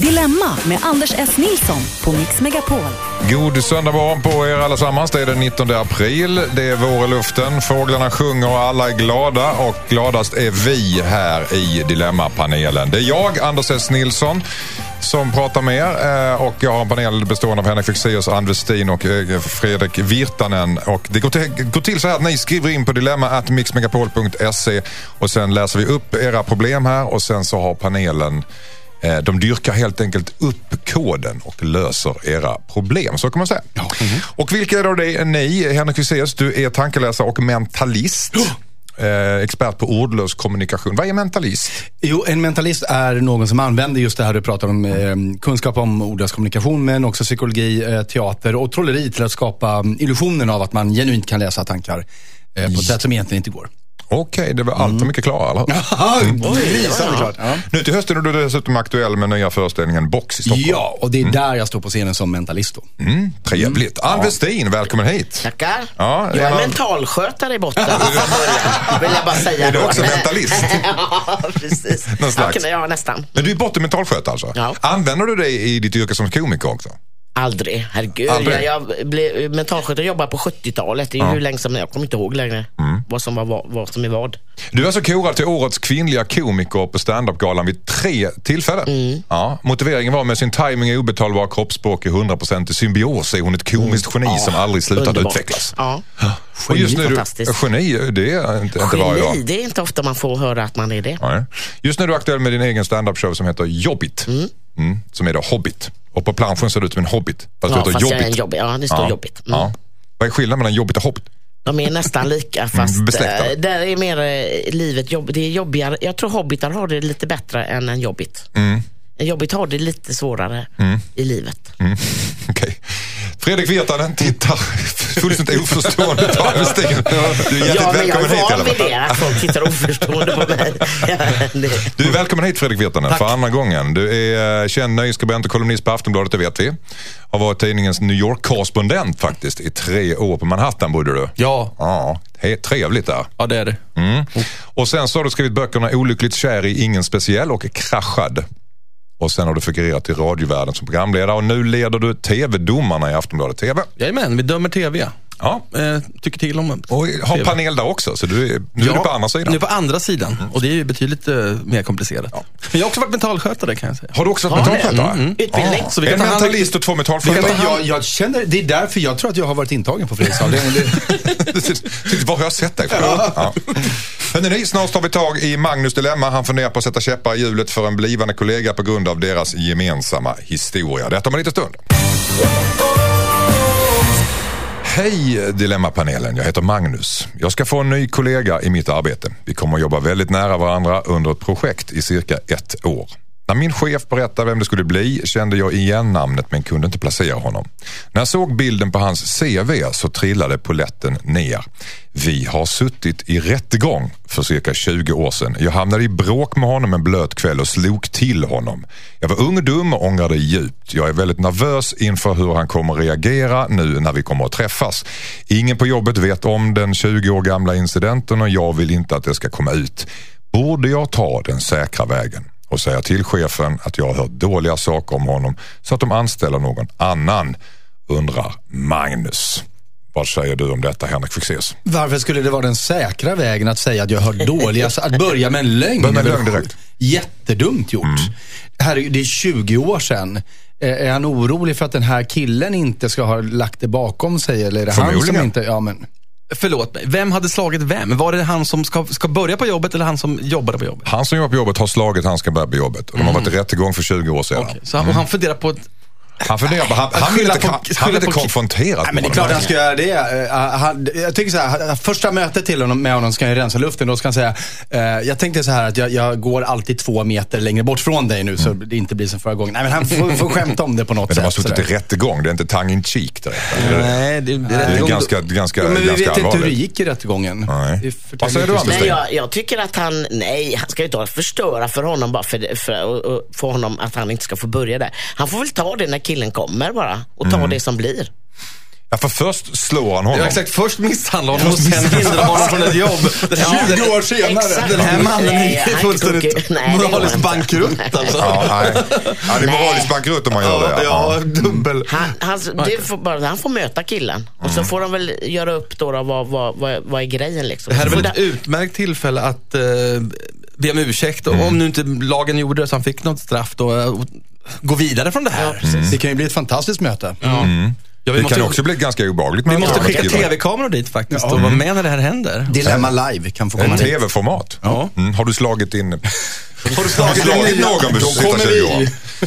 Dilemma med Anders S. Nilsson på Mix Megapol. God söndag morgon på er allesammans. Det är den 19 april. Det är vår i luften. Fåglarna sjunger och alla är glada. Och gladast är vi här i Dilemmapanelen. Det är jag, Anders S. Nilsson, som pratar med er. Eh, och jag har en panel bestående av Henrik Fexeus, Ann Westin och eh, Fredrik Virtanen. Och det går till, går till så här att ni skriver in på dilemma.mixmegapol.se och sen läser vi upp era problem här och sen så har panelen de dyrkar helt enkelt upp koden och löser era problem. Så kan man säga. Och vilka är då det? Ni, Henrik Fexeus, du är tankeläsare och mentalist. Eh, expert på ordlös kommunikation. Vad är mentalist? Jo, en mentalist är någon som använder just det här du pratar om, eh, kunskap om ordlös kommunikation, men också psykologi, eh, teater och trolleri till att skapa mm, illusionen av att man genuint kan läsa tankar eh, på ett sätt som egentligen inte går. Okej, det var allt för mycket klarare, eller? Klart. Ja. Nu till hösten är du dessutom aktuell med nya föreställningen Box i Stockholm. ja, och det är där jag står på scenen som mentalist då. Mm, trevligt. Ann Westin, välkommen hit. Tackar. Ja, jag är ja. mentalskötare i botten från början. Vill jag bara säga Är du också mentalist? ja, precis. Någon slags. Ja, ja, nästan. Men du är botten mentalskötare alltså? Ja. Använder du det i ditt yrke som komiker också? Aldrig. Herregud. Aldrig? Jag, jag blev mentalskötare jobbade på 70-talet. Det är ju hur länge som Jag kommer inte ihåg längre Mm. Vad som var vad, som är vad. Du är alltså korad till årets kvinnliga komiker på standup-galan vid tre tillfällen. Mm. Ja, motiveringen var med sin timing och obetalbara kroppsspråk i 100% i symbios är hon ett komiskt geni som aldrig slutat Mm. Underbart. utvecklas. Ja. Och just nu, är du, fantastiskt. geni, det är inte, inte. Geni, det är inte ofta man får höra att man är det. Nej. Just nu är du aktuell med din egen standup-show som heter Jobbit. Mm, som är då Hobbit. Och på planschen ser du ut som en hobbit. Fast Ja, det heter fast jag är en jobbig. Ja, det står Ja. jobbigt. Mm. Ja. Vad är skillnaden mellan Jobbit och Hobbit? De är nästan lika fast besläktade. eh, där är mer eh, livet jobb, det är jobbigare. Jag tror hobbitar har det lite bättre än en jobbit. En jobbit har det lite svårare i livet. Mm. Okej. Fredrik Virtanen tittar fullständigt oförstående på Ann Westin. Du är hjärtligt Ja, men jag välkommen hit i är van vid det, att folk tittar oförstående på mig. Du är välkommen hit Fredrik Virtanen för andra gången. Du är eh, känd nöjesskribent och kolumnist på Aftonbladet, det vet vi. Har varit tidningens New York-korrespondent faktiskt i tre år. På Manhattan bodde du. Ja, Ja, trevligt där. ja det är det. Mm. Och sen så har du skrivit böckerna Olyckligt kär i ingen speciell och Kraschad. Och sen har du figurerat i radiovärlden som programledare och nu leder du TV-domarna i Aftonbladet TV. Jajamän, vi dömer TV. Ja. Eh, tycker till om Och har TV. panel där också, så du är, nu är du på andra sidan. Nu på andra sidan. Och det är ju betydligt eh, mer komplicerat. Men jag har också varit mentalskötare kan jag säga. Har du också varit Har du? mentalskötare? Utbildning. Ja. Så vi en kan ta hand- mentalist och två Men mentalskötare. jag, jag känner, det är därför jag tror att jag har varit intagen på Fredriksdal. Var har jag sett dig? Ja. Hörrni, snart tar vi tag i Magnus dilemma. Han funderar på att sätta käppar i hjulet för en blivande kollega på grund av deras gemensamma historia. Detta om en liten stund. Hej Dilemmapanelen, jag heter Magnus. Jag ska få en ny kollega i mitt arbete. Vi kommer att jobba väldigt nära varandra under ett projekt i cirka ett år. När min chef berättade vem det skulle bli kände jag igen namnet men kunde inte placera honom. När jag såg bilden på hans CV så trillade poletten ner. Vi har suttit i rättegång för cirka 20 år sedan. Jag hamnade i bråk med honom en blöt kväll och slog till honom. Jag var ung och dum och ångrade djupt. Jag är väldigt nervös inför hur han kommer reagera nu när vi kommer att träffas. Ingen på jobbet vet om den 20 år gamla incidenten och jag vill inte att det ska komma ut. Borde jag ta den säkra vägen? Och säga till chefen att jag har hört dåliga saker om honom så att de anställer någon annan, undrar Magnus. Vad säger du om detta Henrik Fexeus? Varför skulle det vara den säkra vägen att säga att jag hör dåliga, att börja med en lögn? Börja med lögn direkt. Jättedumt gjort. Här, är- det är 20 år sedan. Är han orolig för att den här killen inte ska ha lagt det bakom sig? Eller är det han som inte... Ja, men, Förlåt mig, vem hade slagit vem? Var det han som ska, ska börja på jobbet eller han som jobbade på jobbet? Han som jobbar på jobbet har slagit han ska börja på jobbet och de har varit i rättegång för 20 år sedan. Okej, Så han, och han funderar på ett... Han funderar på, han, han vill inte, på- han, vill inte konfronteras Nej, men det är klart han ska göra det. Eh, han, jag tycker så här, första mötet till honom, med honom ska han ju rensa luften. Då ska han säga, eh, jag tänkte så här att jag, jag går alltid två meter längre bort från dig nu så det inte blir som förra gången. Nej, men han får, får skämta om det på något Men de har sätt. suttit i sådär. rättegång, det är inte tongue in cheek direkt. Nej, det, det, det är rättegång- ganska, ganska, Ja, men vi ganska vet inte hur det gick i rättegången. Nej. För Vad säger du. Anders? Nej, jag, jag tycker att han, nej, han ska ju inte förstöra för honom bara för, för och få honom att han inte ska få börja där. Han får väl ta det när killen kommer bara och ta det som blir. Ja, för först slår han honom. Ja, exakt. Först misshandlar honom och sen hindrar honom från ett jobb. Den här, 20 år senare. Exakt. den här mannen är han fullständigt moraliskt bankrutt alltså. Ja, nej. det är moraliskt bankrutt om man gör det. Ja, dubbel. Han, han, det får bara, han får möta killen och Mm. så får de väl göra upp då, då vad, vad, vad, vad är grejen liksom. Det här är väl ett utmärkt tillfälle att eh, be om ursäkt. Mm. Och Om nu inte lagen gjorde det så han fick något straff då. Gå vidare från det här. Det kan ju bli ett fantastiskt möte. Ja, vi Det måste, kan också bli ganska obehagligt. vi måste skicka tv-kameror dit faktiskt och vara med när det här händer. Dilemma live kan få komma En dit. tv-format. Ja. Mm. Har du slagit in... Har du slagit någon med Då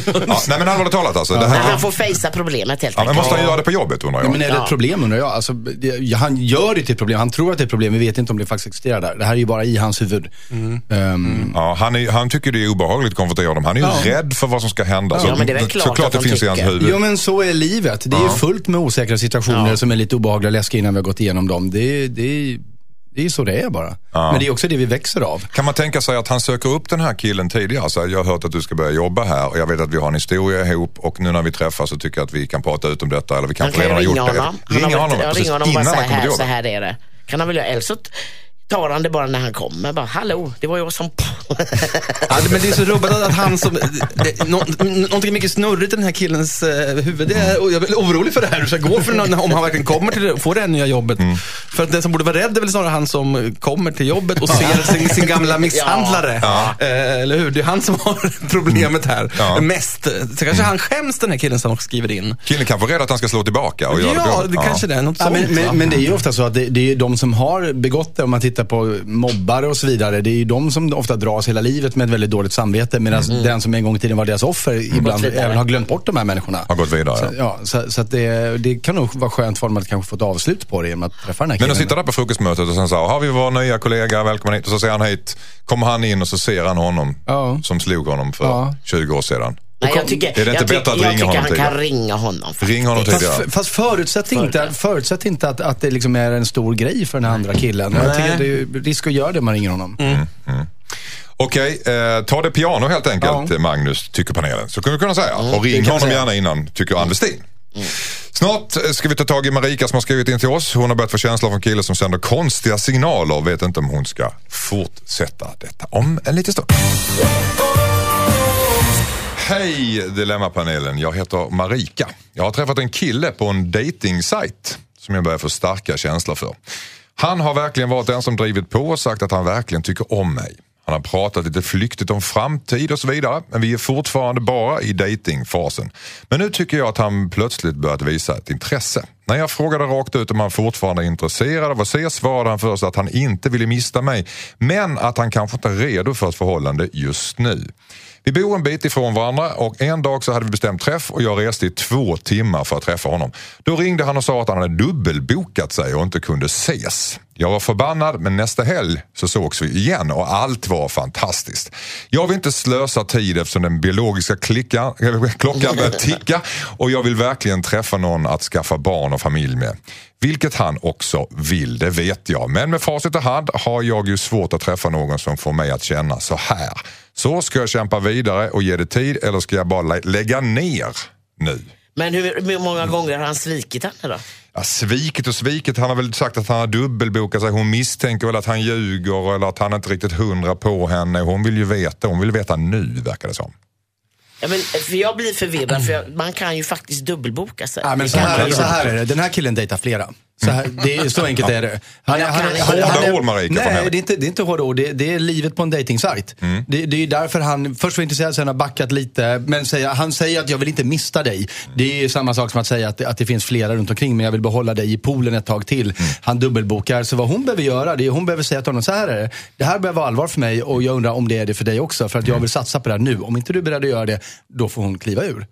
sista kommer 20 år? vi. Ja, nej men allvarligt talat alltså. Det här, han får fejsa problemet helt ja, men enkelt. måste han göra det på jobbet undrar Ja, jag? men är det ett problem undrar jag? Alltså, det, han gör det till ett problem. Han tror att det är ett problem. Vi vet inte om det faktiskt existerar där. Det här är ju bara i hans huvud. Ehm, Ja, han, är, han tycker det är obehagligt att konfrontera dem. Han är ju Ja. rädd för vad som ska hända. Ja, men det är väl klart såklart att det de finns i hans tycker. huvud. Ja men så är livet. Det är ju fullt med osäkra situationer Ja. som är lite obehagliga och läskiga innan vi har gått igenom dem. Det, det, är- det är så det är bara. Ja. Men det är också det vi växer av. Kan man tänka sig att han söker upp den här killen tidigare? Så jag har hört att du ska börja jobba här och jag vet att vi har en historia ihop och nu när vi träffas så tycker jag att vi kan prata ut om detta eller vi kanske kan redan har ringa gjort det. honom. Han Ringa honom, precis, ringa honom bara innan så han kommer här, så här är det. Kan han väl göra. Eller så tar han det bara när han kommer. Bara, Hallå, det var jag som... Ja, men det är så rubbat att han som... Det, nå, någonting mycket snurrigt i den här killens eh, huvud. Det är, och jag är orolig för det här. Hur det ska gå för någon, om han verkligen kommer till det, får det här nya jobbet. Mm. För att den som borde vara rädd är väl snarare han som kommer till jobbet och ser sin, sin gamla misshandlare. Eh, eller hur? Det är han som har problemet här. Ja. Mest. Så kanske han skäms den här killen som skriver in. Killen kan vara rädd att han ska slå tillbaka och göra Ja, det det kanske det är. Något Ja, sånt. men, men, men det är ju ofta så att det, det är de som har begått det, om man tittar på mobbare och så vidare, det är ju de som ofta dras hela livet med ett väldigt dåligt samvete. Medan den som en gång i tiden var deras offer ibland vidare. även har glömt bort de här människorna. Har gått vidare, Så, ja. ja, så, så det, det kan nog vara skönt för honom att kanske få ett avslut på det genom att träffa den här Men killen. att sitta där på frukostmötet och sen så har vi vår nya kollega, välkommen hit. Och så säger han hit, kommer han in och så ser han honom Ja. som slog honom för Ja. 20 år sedan. Nej, jag tycker, Är det inte jag bättre tycker, att jag ringa tycker honom han tidigare? kan ringa honom. faktiskt. Ring honom Fast, tidigare. fast förutsätt inte, Förutsätt. inte att, att det liksom är en stor grej för den andra killen. Jag tycker det är risk att göra det om man ringer honom. Okej, eh, ta det piano helt enkelt Ja. Magnus, tycker panelen. Så kan vi kunna säga. och ring honom gärna innan, tycker Ann Westin. Snart eh, ska vi ta tag i Marika som har skrivit in till oss. Hon har börjat få känslor från killar som sänder konstiga signaler och vet inte om hon ska fortsätta detta om en liten stund. Hej Dilemmapanelen, jag heter Marika. Jag har träffat en kille på en dating-sajt som jag börjar få starka känslor för. Han har verkligen varit den som drivit på och sagt att han verkligen tycker om mig. Han har pratat lite flyktigt om framtid och så vidare, men vi är fortfarande bara i datingfasen. Men nu tycker jag att han plötsligt börjat visa ett intresse. När jag frågade rakt ut om han fortfarande är intresserad av att ses svarade han först att han inte ville mista mig, men att han kanske inte är redo för ett förhållande just nu. Vi bor en bit ifrån varandra och en dag så hade vi bestämt träff och jag reste i två timmar för att träffa honom. Då ringde han och sa att han hade dubbelbokat sig och inte kunde ses. Jag var förbannad men nästa helg så sågs vi igen och allt var fantastiskt. Jag vill inte slösa tid eftersom den biologiska klickan, klockan börjar ticka och jag vill verkligen träffa någon att skaffa barn och familj med. Vilket han också vill, det vet jag. Men med facit i hand har jag ju svårt att träffa någon som får mig att känna så här. Så ska jag kämpa vidare och ge det tid eller ska jag bara lä- lägga ner nu? Men hur, hur många gånger har han svikit henne då? Ja, svikit och svikit. Han har väl sagt att han har dubbelbokat sig. Hon misstänker väl att han ljuger eller att han inte riktigt hundra på henne. Hon vill ju veta. Hon vill veta nu verkar det som. Ja, men, för jag blir förvirrad, för jag, man kan ju faktiskt dubbelboka sig. Ja, men så, här, så här är det, den här killen dejtar flera. Så, här, det är, så enkelt är det. Han, kan inte. Hårda ord, Marika. Nej, det är, inte, det är inte hårda ord. Det, det är livet på en dejtingsajt. Det, det är därför han först var intresserad, sen har backat lite. Men säger, han säger att jag vill inte mista dig. Det är samma sak som att säga att, det- att det finns flera runt omkring men jag vill behålla dig i poolen ett tag till. Han dubbelbokar. Så vad hon behöver göra, det är hon behöver säga till honom, så här är det. Det här behöver vara allvar för mig och jag undrar om det är det för dig också. För att jag vill satsa på det här nu. Om inte du är beredd att göra det, då får hon kliva ur.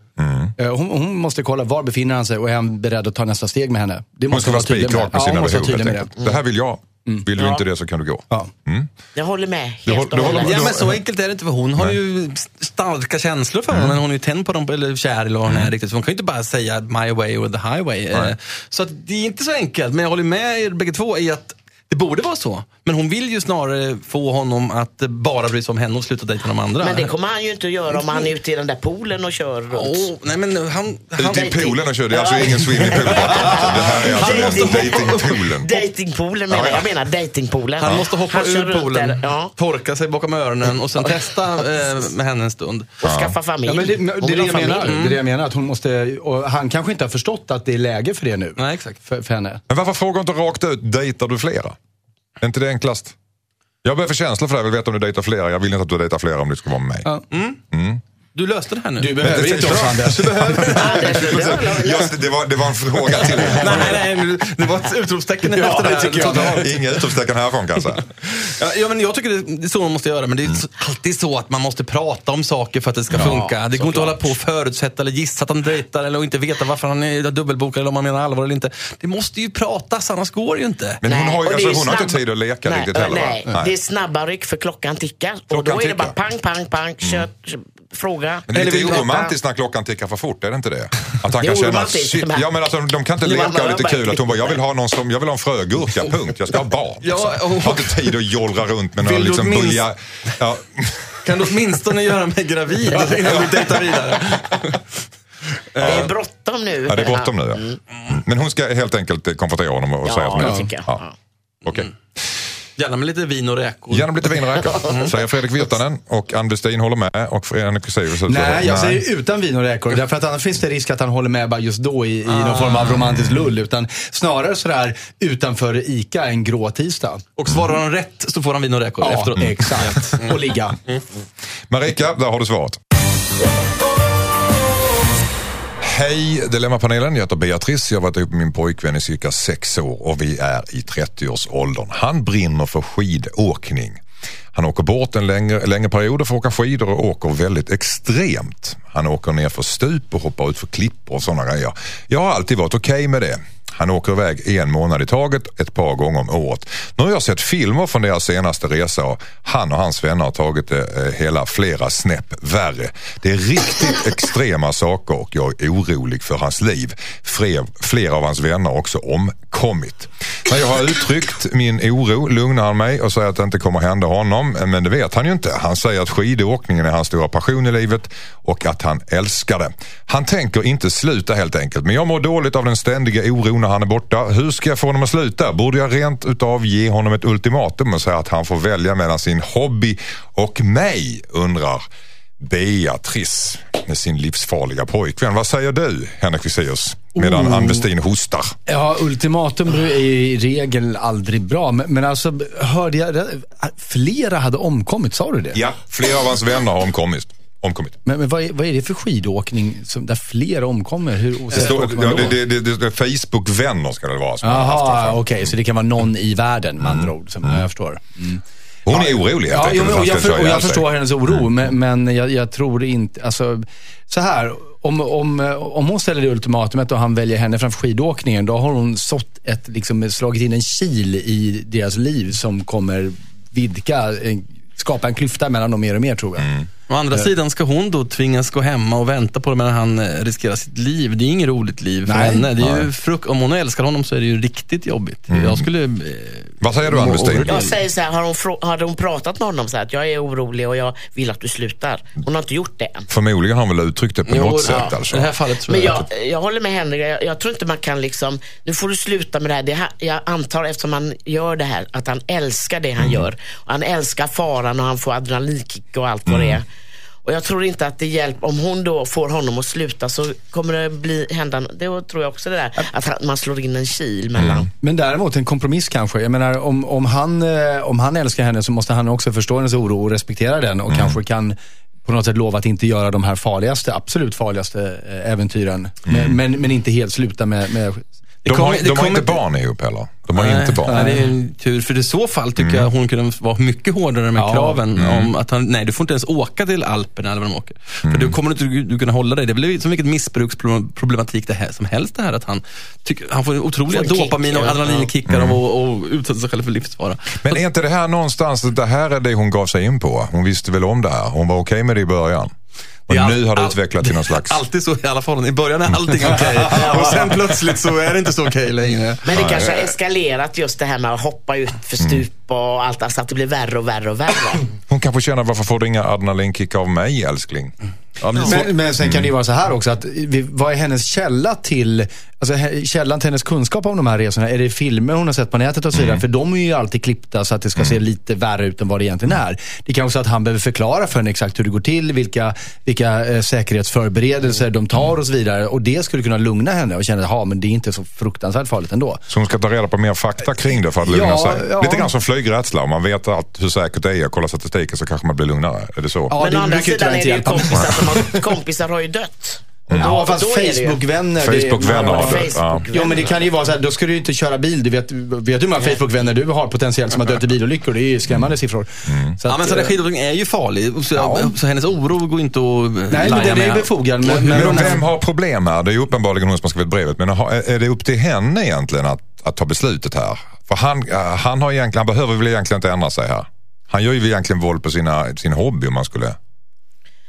Eh, Hon, hon måste kolla var befinner han sig och är han beredd att ta nästa steg med henne. Det Hon måste ska vara spikrak med Ja, hon sina vara behov med det. Det här vill jag. Vill du inte det så kan du gå. Ja. Jag håller med Du helt du och håller hållet. med? Ja, men så enkelt är det inte för hon har ju starka känslor för honom. Men hon är ju tänd på dem, eller kär eller vad hon är riktigt. Så hon kan ju inte bara säga my way or the highway. Eh, Så att det är inte så enkelt. Men jag håller med er bägge två i att det borde vara så. Men hon vill ju snarare få honom att bara bry sig om henne och sluta dejta de andra. Men det kommer han ju inte att göra om han är ute i den där poolen och kör runt. Åh, nej men han... han Ute i poolen och kör, det är alltså ingen swimmingpool bakom. Det här är alltså Dating- datingpoolen. Datingpoolen menar Ja, ja. jag. menar datingpoolen. Han måste hoppa Han ur poolen, ja, torka sig bakom öronen och sen testa eh, med henne en stund. och skaffa familj. Ja, men det, det, är det, jag familj. menar. det är det jag menar. Att hon måste, och han kanske inte har förstått att det är läge för det nu. Nej, exakt. För, för henne. Men varför frågar inte rakt ut, dejtar du flera? Är inte det enklast? Jag få känslor för det, här. jag vill veta om du dejtar flera. Jag vill inte att du dejtar flera om du ska vara med mig. Ja. Du löste det här nu. Du behöver det- inte oss Anders. Just, det, var, det var en fråga till dig. nej, nej, nej, det var ett utropstecken Ja, efter det tycker jag. Inga utropstecken härifrån kan jag säga. Ja, ja, men jag tycker det är så man måste göra, men det är så- alltid så att man måste prata om saker för att det ska funka. Det går inte att hålla på och förutsätta eller gissa att han dejtar eller inte veta varför han är dubbelbokad eller om han menar allvar eller inte. Det måste ju pratas, annars går det ju inte. Men hon Nej, har, ju- alltså, är hon har inte snabb- tid att leka nej, riktigt heller. Nej, va? det är snabba ryck för klockan tickar. och då är det bara pang, pang, pang, kör, kör, fråga. Men det är lite oromantiskt när klockan tickar för fort, är det inte det? Att han Det kan känna, shit, men- ja men alltså de kan inte Det leka och lite kul. Att hon bara, jag vill ha någon som, jag vill ha en frögurka, punkt. Jag ska ha barn. Ja, liksom. och- Jag har inte tid att jollra runt med några liksom minst- bulja... Ja. Kan du åtminstone göra mig gravid innan vi dejtar vidare? Det är bråttom nu. ja, det är bråttom nu ja. Mm. Men hon ska helt enkelt eh, konfrontera honom och säga Ja, som det är. tycker jag. Ja. Ja. Okej. Gärna med lite vin och räkor. Gärna lite vin och räkor, säger Fredrik Virtanen. Och Ann Westin håller med. Och Fredrik Sirius Nej, jag säger utan vin och räkor. Därför att annars finns det risk att han håller med bara just då i, i någon form av romantisk lull. Utan snarare sådär utanför ICA en grå tisdag. Och svarar han rätt så får han vin och räkor Ja, efteråt. exakt. Och ligga. Marika, där har du svaret. Hej Dilemmapanelen, jag heter Beatrice. Jag har varit ihop med min pojkvän i cirka sex år och vi är i 30-årsåldern. Han brinner för skidåkning. Han åker bort en längre, längre period för att åka skidor och åker väldigt extremt. Han åker ner för stup och hoppar ut för klippor och sådana grejer. Jag har alltid varit okej med det. Han åker iväg en månad i taget ett par gånger om året. Nu har jag sett filmer från deras senaste resa och han och hans vänner har tagit det eh, hela flera snäpp värre. Det är riktigt extrema saker och jag är orolig för hans liv. Fler, flera av hans vänner har också omkommit. När jag har uttryckt min oro lugnar han mig och säger att det inte kommer hända honom. Men det vet han ju inte. Han säger att skidåkningen är hans stora passion i livet och att han älskar det. Han tänker inte sluta helt enkelt. Men jag mår dåligt av den ständiga oron när han är borta. Hur ska jag få honom att sluta? Borde jag rent utav ge honom ett ultimatum och säga att han får välja mellan sin hobby och mig? Undrar Beatrice med sin livsfarliga pojkvän. Vad säger du, Henrik Fexeus? Medan Ann Westin hostar. Ja, ultimatum är ju i regel aldrig bra. Men, men alltså, hörde jag? Flera hade omkommit, sa du det? Ja, flera av hans vänner har omkommit. Omkommit. Men, men vad, är, vad är det för skidåkning som, där flera omkommer? Hur Det står, ja, det, det, det, det, Facebook-vänner ska det vara. Jaha, okej. så det kan vara någon i världen med andra ord. Som, ja, Jag förstår. Mm. Hon är orolig helt Ja, enkelt. och han jag, för, jag sig. förstår hennes oro, men, men jag, jag tror inte, alltså, så här. Om, om, om hon ställer det ultimatumet och han väljer henne framför skidåkningen, då har hon sått ett, liksom, slagit in en kil i deras liv som kommer vidga, skapa en klyfta mellan dem mer och mer tror jag. Mm. Å andra sidan ska hon då tvingas gå hemma och vänta på det medan han eh, riskerar sitt liv. Det är inget roligt liv för Nej. henne. Det är ju fruk- om hon älskar honom så är det ju riktigt jobbigt. Jag skulle... Vad säger du, Ann Jag säger så här, har hon, hade hon pratat med honom så här, att jag är orolig och jag vill att du slutar? Hon har inte gjort det än. Förmodligen har hon väl uttryckt det på Jo, något ja, sätt. Alltså. I det här fallet tror Men jag, jag, jag håller med Henrik, jag, jag tror inte man kan liksom, nu får du sluta med det här. Det här. Jag antar eftersom han gör det här, att han älskar det han gör. Och han älskar faran och han får adrenalinkick och allt vad det är. Och jag tror inte att det hjälper, om hon då får honom att sluta så kommer det bli, hända, det tror jag också det där, att man slår in en kil mellan. Men däremot en kompromiss kanske. Jag menar om, om, han, eh, om han älskar henne så måste han också förstå hennes oro och respektera den och kanske kan på något sätt lova att inte göra de här farligaste, absolut farligaste eh, äventyren. Men, men, men inte helt sluta med, med De har, de har inte barn ihop heller. De har Nej, inte barn. Nej, det är en tur. För i så fall tycker jag hon kunde vara mycket hårdare med Ja. kraven om att han, nej du får inte ens åka till Alperna eller vad de åker. För då kommer du inte du kunna hålla dig. Det blir som vilket missbruksproblematik det här som helst det här att han, tycker, han får otroliga Får en kick, dopamin och adrenalinkickar av att och utsätta sig själv för livsfara. Men är inte det här någonstans, det här är det hon gav sig in på? Hon visste väl om det här? Hon var okej med det i början? Och nu har det all- utvecklats till någon slags... Alltid så i alla fall. I början är allting okej. Och sen plötsligt så är det inte så okej längre. Men det kanske har eskalerat just det här med att hoppa ut för stup och allt, alltså att det blir värre och värre och värre. Hon kanske känner, varför får du inga adrenalinkick av mig älskling? Ja, men så, Men, men sen kan det ju vara så här också, att vi, vad är hennes källa till, alltså källan till hennes kunskap om de här resorna? Är det filmer hon har sett på nätet och så vidare? För de är ju alltid klippta så att det ska se lite värre ut än vad det egentligen är. Det kan också att han behöver förklara för henne exakt hur det går till, vilka, vilka eh, säkerhetsförberedelser de tar och så vidare. Och det skulle kunna lugna henne och känna att men det är inte så fruktansvärt farligt ändå. Så hon ska ta reda på mer fakta kring det för att lugna Ja, sig. ja. Lite grann som flygrädsla. Om man vet allt hur säkert det är och kollar statistiken så kanske man blir lugnare. Är det så? Ja, Men det å andra sidan är inte det ju kompisar har, kompisar har ju dött. Ja, då- fast det ju- Facebook-vänner. Facebook-vänner Ja, har dött. Ja. Facebook. Jo, men det kan ju vara så här, då ska du ju inte köra bil. Du vet, vet hur många Facebook-vänner du har potentiellt som har dött i bilolyckor? Det är ju skrämmande siffror. Så ja, att, men sådana eh, skidåkning är ju farlig. Så, Ja. så hennes oro går inte att Nej, men den är med. befogad. Men, Men men, vem har problem här? Det är ju uppenbarligen hon som har skrivit brevet. Men har- är det upp till henne egentligen att, att ta beslutet här? För han, eh, han, har egentligen, han behöver väl egentligen inte ändra sig här. Han gör ju egentligen våld på sina, sin hobby om man skulle...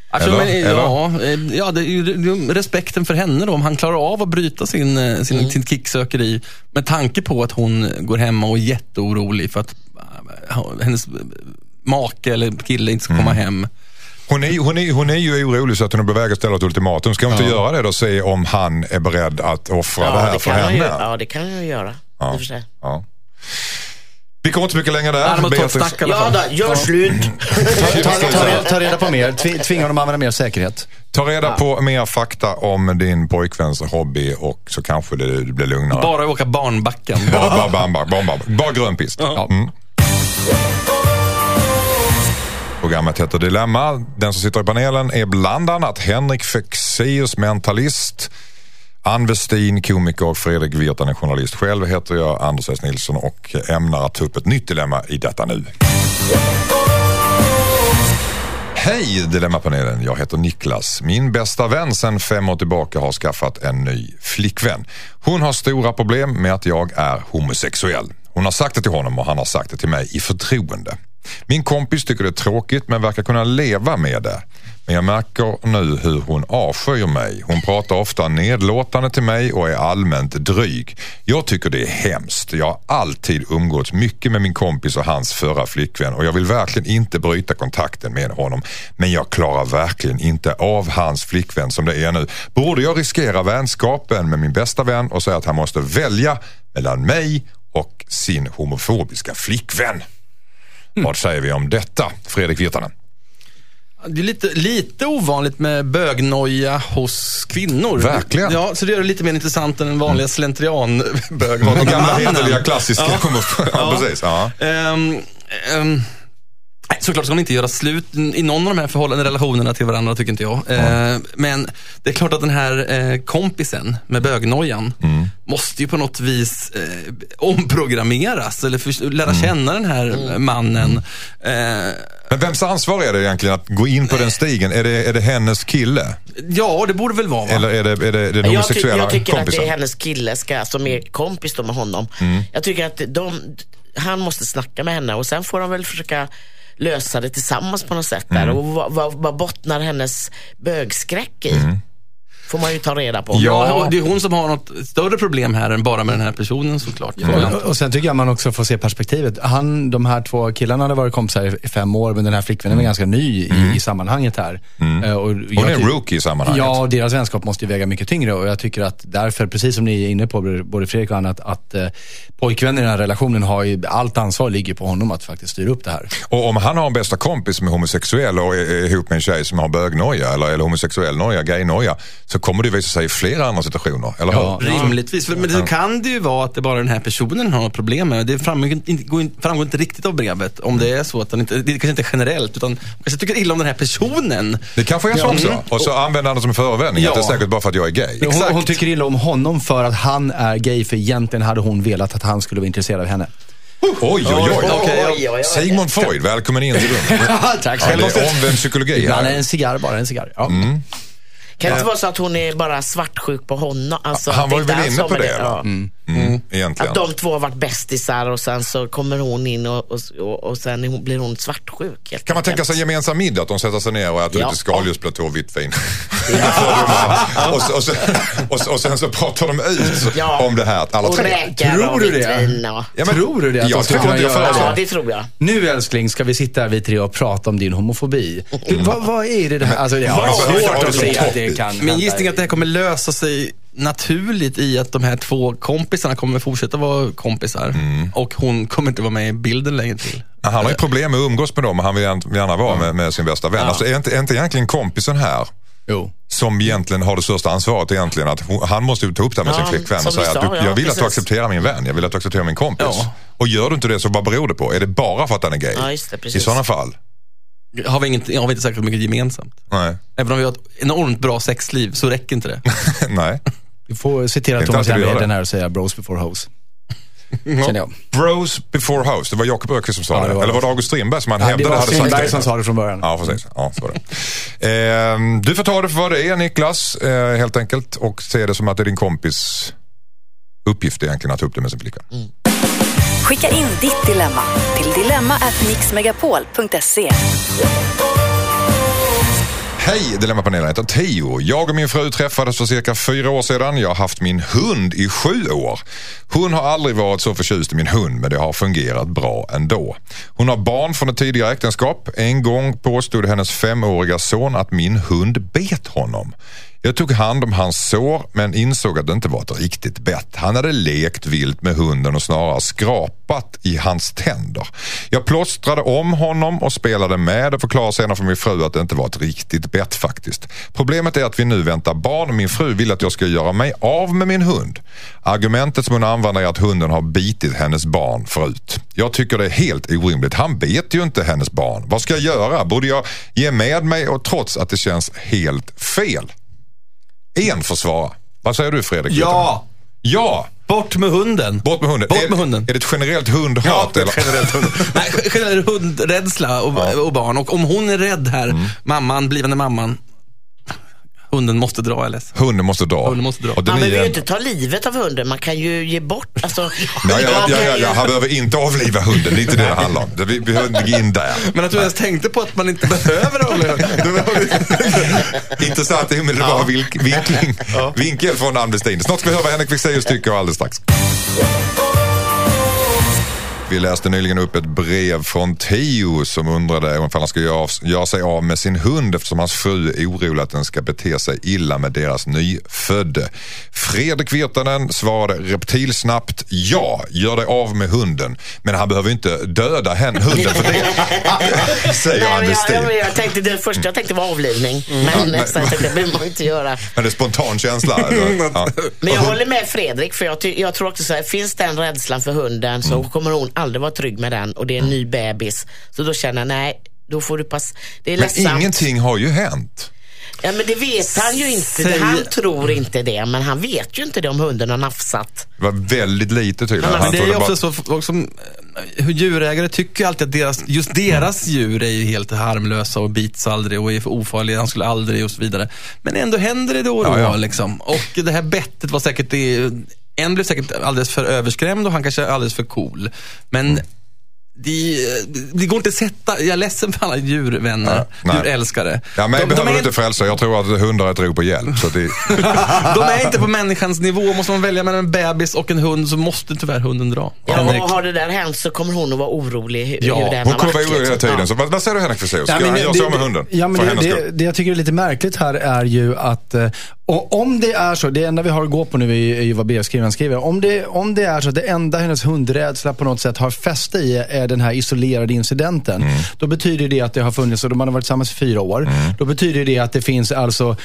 Alltså, Eller? men, ja, eh, ja det är ju det är ju respekten för henne då. Om han klarar av att bryta sin, eh, sin, Mm. sin kicksökeri med tanke på att hon går hemma och är jätteorolig för att eh, hennes make eller kille inte ska komma Mm. hem. Hon är, hon, är, hon är ju orolig så att hon är på väg att ställa ett ultimatum. Ska hon inte göra det då och se om han är beredd att offra det här för kan han henne? ju, ja, det kan jag ju göra. Ja. I Vi kommer inte mycket längre där. Ja, de har snack i alla Ja, då, gör slut. ta, ta, ta, reda- ta reda på mer. Tvi- Tvinga dem att använda mer säkerhet. Ta reda på mer fakta om din pojkväns hobby och så kanske det blir lugnare. Bara åka barnbacken. Bara, bara, bara, bara, bara, bara, bara grön pist. Mm. Programmet heter Dilemma. Den som sitter i panelen är bland annat Henrik Fexeus, mentalist. Ann Westin, komiker och Fredrik Virtanen, journalist. Själv heter jag Anders S. Nilsson och ämnar att ta upp ett nytt dilemma i detta nu. Hej Dilemmapanelen, jag heter Niklas. Min bästa vän sedan fem år tillbaka har skaffat en ny flickvän. Hon har stora problem med att jag är homosexuell. Hon har sagt det till honom och han har sagt det till mig i förtroende. Min kompis tycker det är tråkigt men verkar kunna leva med det. Men jag märker nu hur hon avskyr mig. Hon pratar ofta nedlåtande till mig och är allmänt dryg. Jag tycker det är hemskt. Jag har alltid umgåtts mycket med min kompis och hans förra flickvän och jag vill verkligen inte bryta kontakten med honom. Men jag klarar verkligen inte av hans flickvän som det är nu. Borde jag riskera vänskapen med min bästa vän och säga att han måste välja mellan mig och sin homofobiska flickvän? Vad säger vi om detta? Fredrik Virtanen. Det är lite, lite ovanligt med bögnoja hos kvinnor. Verkligen. Ja, så det gör det lite mer intressant än den vanliga slentrianbög. Den gamla hederliga klassiska. Ja. precis. Ja. Ehm, ehm, nej, såklart ska man inte göra slut i någon av de här förhållanden, relationerna till varandra, tycker inte jag. Ehm, men det är klart att den här eh, kompisen med bögnojan Mm. måste ju på något vis eh, omprogrammeras eller för, lära känna den här mannen. Eh, Men vems ansvar är det egentligen att gå in på den stigen? Är det, är det hennes kille? ja, det borde väl vara va? Eller är det, är det, är det den Jag, ty homosexuella jag tycker kompisen? att det är hennes kille ska, som är kompis då med honom. Mm. Jag tycker att de, han måste snacka med henne och sen får de väl försöka lösa det tillsammans på något sätt där. Mm. Och vad, vad, vad bottnar hennes bögskräck i? Får man ju ta reda på. Ja, och det är hon som har något större problem här än bara med den här personen såklart. Och, och sen tycker jag man också får se perspektivet. Han, de här två killarna hade varit kompisar i- fem år, men den här flickvännen är ganska ny i, i sammanhanget här. Eh, Och Hon jag är en rookie i sammanhanget. Ja, och deras vänskap måste ju väga mycket tyngre och jag tycker att därför, precis som ni är inne på, både Fredrik och Anna, att, att eh, pojkvännen i den här relationen har ju, allt ansvar ligger på honom att faktiskt styra upp det här. Och om han har en bästa kompis som är homosexuell och är, är ihop med en tjej som har bögnoja eller, eller homosexuell noja, gaynoja, så kommer det visa sig i flera andra situationer, eller Ja. hur? Rimligtvis. För- Men det kan det ju vara att det bara den här personen har något problem med. Det framgår inte, går in- framgår inte riktigt av brevet. Om det är så att han inte, det kanske inte är generellt, utan man kanske tycker illa om den här personen. Det kanske är så också. Och så använder han det som en förevändning, Ja. att det är säkert bara för att jag är gay. Hon, Exakt. hon tycker illa om honom för att han är gay, för egentligen hade hon velat att han skulle vara intresserad av henne. Oj, oj, oj. Okej, Oj, oj, oj. Sigmund Freud, välkommen in till rummet. Tack det är omvänd psykologi Ibland är en cigarr bara en cigarr. Ja. Kan det inte vara så att hon är bara svartsjuk på honom? Alltså, Han att var ju väl inne på det, va? Ja. Mm, egentligen. Att de två har varit bästisar och sen så kommer hon in och, och, och, sen är hon, blir hon svartsjuk. helt Kan man tänka sig gemensam middag? Att de sätter sig ner och äter Ja. lite skaldjursplatå och vitt vin. Och, sen så pratar de ut Ja. om det här, alla Och tre. Tror du det? Ja, men- Tror du det? Att Jag de tror kunna inte jag göra föreslår Ja, det tror jag. Nu älskling ska vi sitta här vi tre och prata om din homofobi. Du, vad, vad är det där? Alltså, det Vad- svårt att se att det kan Min hända. gissning är att det här kommer lösa sig naturligt i att de här två kompisarna kommer fortsätta vara kompisar. Och hon kommer inte vara med i bilden längre till. Han har ju problem med att umgås med dem och han vill gärna- vara med, med sin bästa vän. Alltså, är, inte, är inte egentligen kompisen här Jo. som egentligen har det största ansvaret egentligen. Att hon, han måste ju ta upp det här med Ja, sin flickvän och säga sa, att du, ja, jag vill att du accepterar min vän, jag vill att du accepterar min kompis. Ja. Och gör du inte det så vad beror det på? Är det bara för att han är gay? Ja, just det, I sådana fall, Har vi, inget, har vi inte särskilt mycket gemensamt. nej. Även om vi har ett enormt bra sexliv så räcker inte det. nej. Du får citera Thomas Järnheden det. här och säga bros before hoes. Jag. Bros before house, det var Jakob Öqvist som sa Ja, det. det var Eller var det. det August Strindberg som han Ja, det hävdade var hade sagt Strindberg det? som sa det från början. Ja, precis. Ja, så var det. Ehm, du får ta det för vad det är Niklas, eh, helt enkelt. Och se det som att det är din kompis uppgift egentligen att ta upp det med sin flickvän. Skicka in ditt dilemma till dilemma@mixmegapol.se. Hej, Dilemmapanelen heter Teo. Jag och min fru träffades för cirka fyra år sedan. Jag har haft min hund i sju år. Hon har aldrig varit så förtjust i min hund men det har fungerat bra ändå. Hon har barn från ett tidigare äktenskap. En gång påstod hennes femåriga son att min hund bet honom. Jag tog hand om hans sår men insåg att det inte var ett riktigt bett. Han hade lekt vilt med hunden och snarare skrapat i hans tänder. Jag plåstrade om honom och spelade med och förklarade senare för min fru att det inte var ett riktigt bett faktiskt. Problemet är att vi nu väntar barn och min fru vill att jag ska göra mig av med min hund. Argumentet som hon använder är att hunden har bitit hennes barn förut. Jag tycker det är helt orimligt. Han bet ju inte hennes barn. Vad ska jag göra? Borde jag ge med mig och trots att det känns helt fel? En får svara. Vad säger du Fredrik? Ja! Ja! Bort med hunden. Bort med hunden. Bort är, med hunden. Är det ett generellt hundhat? eller? generellt hund. Nej, generell hundrädsla och, och barn. Och om hon är rädd här, Mm. mamman, blivande mamman, hunden måste dra, jag är ledsen. Hunden måste dra. Hunden måste dra. Man behöver ju är- inte ta livet av hunden, man kan ju ge bort. Alltså, Nej, ja, ja, man ja, kan ja, ju- ja, han behöver inte avliva hunden. Det är inte det det handlar om. Vi behöver inte gå in där. Men att du ens tänkte på att man inte behöver avliva Intressant omedelbar vink- vinkling. Vinkel från Ann Westin. Snart ska vi höra vad Henrik Fexeus tycker alldeles strax. Vi läste nyligen upp ett brev från Teo som undrade om han ska göra, sig av med sin hund eftersom hans fru är orolig att den ska bete sig illa med deras nyfödde. Fredrik Virtanen svarade reptilsnabbt ja, gör dig av med hunden. Men han behöver inte döda hen, hunden för det. Säger Nej, Ann men jag, jag, tänkte, det första jag tänkte var avlivning. Men nej. sen tänkte jag, det behöver man inte göra. Men det är spontan känsla. eller? Ja. Men jag håller med Fredrik, för jag, jag tror också så här, finns den rädslan för hunden så Mm. kommer hon aldrig vara trygg med den och det är en ny bebis. Så då känner jag, nej, då får du pass. Det är Men ledsamt. ingenting har ju hänt. Ja, men det vet han ju inte. Säg- Han tror inte det, men han vet ju inte det om hunden har nafsat. Det var väldigt lite tydligen. Men Han det är ju bara- också så, folk som, eh, hur djurägare tycker ju alltid att deras, just deras djur är ju helt harmlösa och bits aldrig och är för ofarliga, han skulle aldrig och så vidare. Men ändå händer det då och då. Ja, ja. Liksom. Och det här bettet var säkert, det, en blev säkert alldeles för överskrämd och han kanske är alldeles för cool. Men Mm. det, det går inte att sätta, jag är ledsen för alla djurvänner, Ja, nej. djurälskare. Ja, mig De- de behöver är du inte frälsa. Jag tror att hundar är ett rop på hjälp. Så det... De är inte på människans nivå. Måste man välja mellan en bebis och en hund så måste tyvärr hunden dra. Ja, Henrik. och har det där hänt så kommer hon att vara orolig hur, Ja, hur den Hon kommer vara orolig hela tiden. Ja. Så, vad, vad säger du Henrik Fexeus? Ska Ja, men han det- göra sig det- av med hunden? Ja, men för det, det, det jag tycker är lite märkligt här är ju att eh, och om det är så, det enda vi har att gå på nu är, ju vad brevskrivaren skriver. Om det, om det är så att det enda hennes hundrädsla på något sätt har fäste i är den här isolerade incidenten. Mm. Då betyder det att det har funnits, och de har varit tillsammans i fyra år. Mm. Då betyder det att det finns alltså